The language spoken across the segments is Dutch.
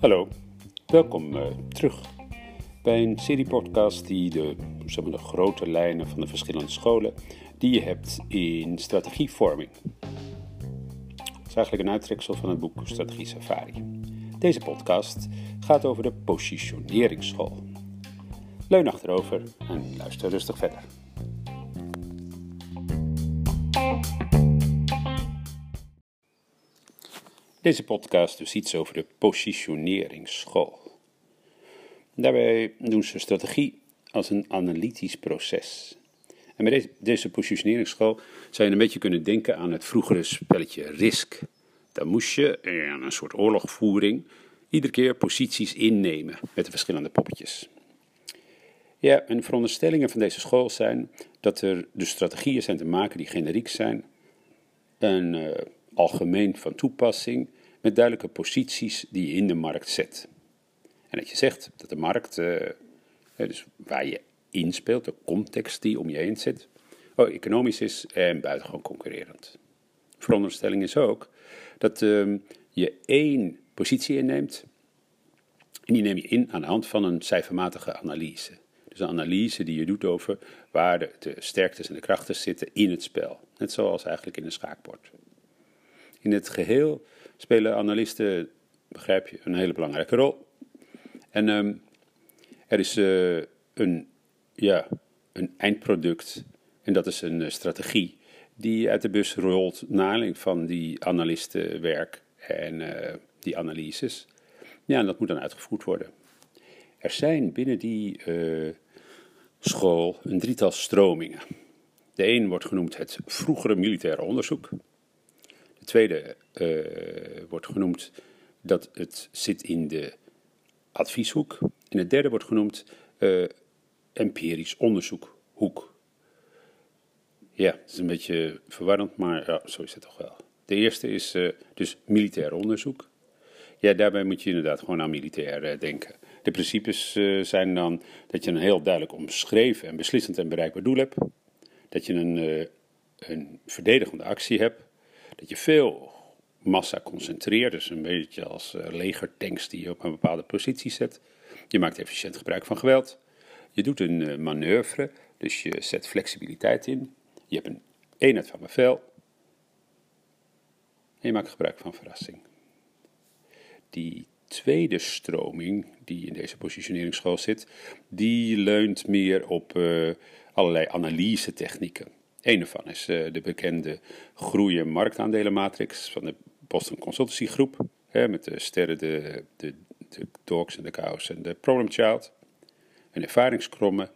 Hallo, welkom uh, terug bij een serie-podcast die de, zeg maar, de grote lijnen van de verschillende scholen die je hebt in strategievorming. Dat is eigenlijk een uittreksel van het boek Strategie Safari. Deze podcast gaat over de positioneringsschool. Leun achterover en luister rustig verder. Deze podcast dus iets over de positioneringsschool. Daarbij doen ze strategie als een analytisch proces. En bij deze, positioneringsschool zou je een beetje kunnen denken aan het vroegere spelletje Risk. Daar moest je in een soort oorlogvoering iedere keer posities innemen met de verschillende poppetjes. Ja, en de veronderstellingen van deze school zijn dat er de strategieën zijn te maken die generiek zijn en uh, algemeen van toepassing met duidelijke posities die je in de markt zet. En dat je zegt dat de markt, uh, dus waar je inspeelt, de context die om je heen zit, oh, economisch is en buitengewoon concurrerend. Veronderstelling is ook dat uh, je één positie inneemt en die neem je in aan de hand van een cijfermatige analyse. Dus een analyse die je doet over waar de, de sterktes en de krachten zitten in het spel. Net zoals eigenlijk in een schaakbord. In het geheel spelen analisten, begrijp je, een hele belangrijke rol. En um, er is uh, een, ja, een eindproduct, en dat is een uh, strategie, die uit de bus rolt naar van die analistenwerk en uh, die analyses. Ja, en dat moet dan uitgevoerd worden. Er zijn binnen die school een drietal stromingen. De een wordt genoemd het vroegere militaire onderzoek. De tweede uh, wordt genoemd dat het zit in de advieshoek. En het derde wordt genoemd uh, empirisch onderzoekhoek. Ja, het is een beetje verwarrend, maar ja, zo is het toch wel. De eerste is uh, dus militair onderzoek. Ja, daarbij moet je inderdaad gewoon aan militair denken. De principes zijn dan dat je een heel duidelijk omschreven en beslissend en bereikbaar doel hebt. Dat je een, een verdedigende actie hebt. Dat je veel massa concentreert, dus een beetje als uh, legertanks die je op een bepaalde positie zet. Je maakt efficiënt gebruik van geweld. Je doet een manoeuvre, dus je zet flexibiliteit in. Je hebt een eenheid van bevel. En je maakt gebruik van verrassing. Die tweede stroming die in deze positioneringsschool zit, die leunt meer op uh, allerlei analyse technieken. Een daarvan is uh, de bekende groeien marktaandelenmatrix van de Boston Consultancy Groep, hè, met de sterren, de, de, de dogs en de cows en de problem child, een ervaringskromme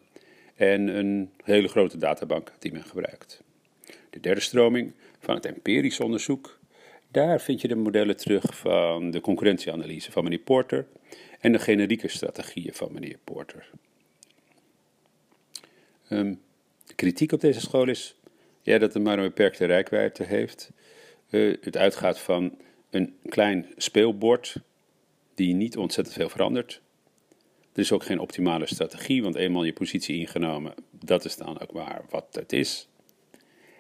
en een hele grote databank die men gebruikt. De derde stroming van het empirisch onderzoek daar vind je de modellen terug van de concurrentieanalyse van meneer Porter en de generieke strategieën van meneer Porter. Um, de kritiek op deze school is ja, dat het maar een beperkte rijkwijde heeft. Uh, het uitgaat van een klein speelbord die niet ontzettend veel verandert. Er is ook geen optimale strategie, want eenmaal je positie ingenomen, dat is dan ook maar wat het is.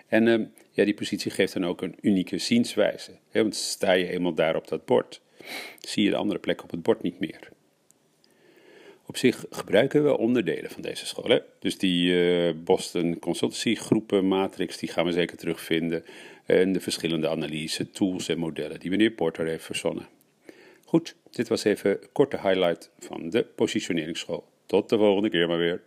En uh, ja, die positie geeft dan ook een unieke zienswijze. Hè, want sta je eenmaal daar op dat bord, zie je de andere plek op het bord niet meer. Op zich gebruiken we onderdelen van deze school. Hè? Dus die uh, Boston Consultancy matrix, die gaan we zeker terugvinden. En de verschillende analyse, tools en modellen die meneer Porter heeft verzonnen. Goed, dit was even een korte highlight van de positioneringsschool. Tot de volgende keer maar weer.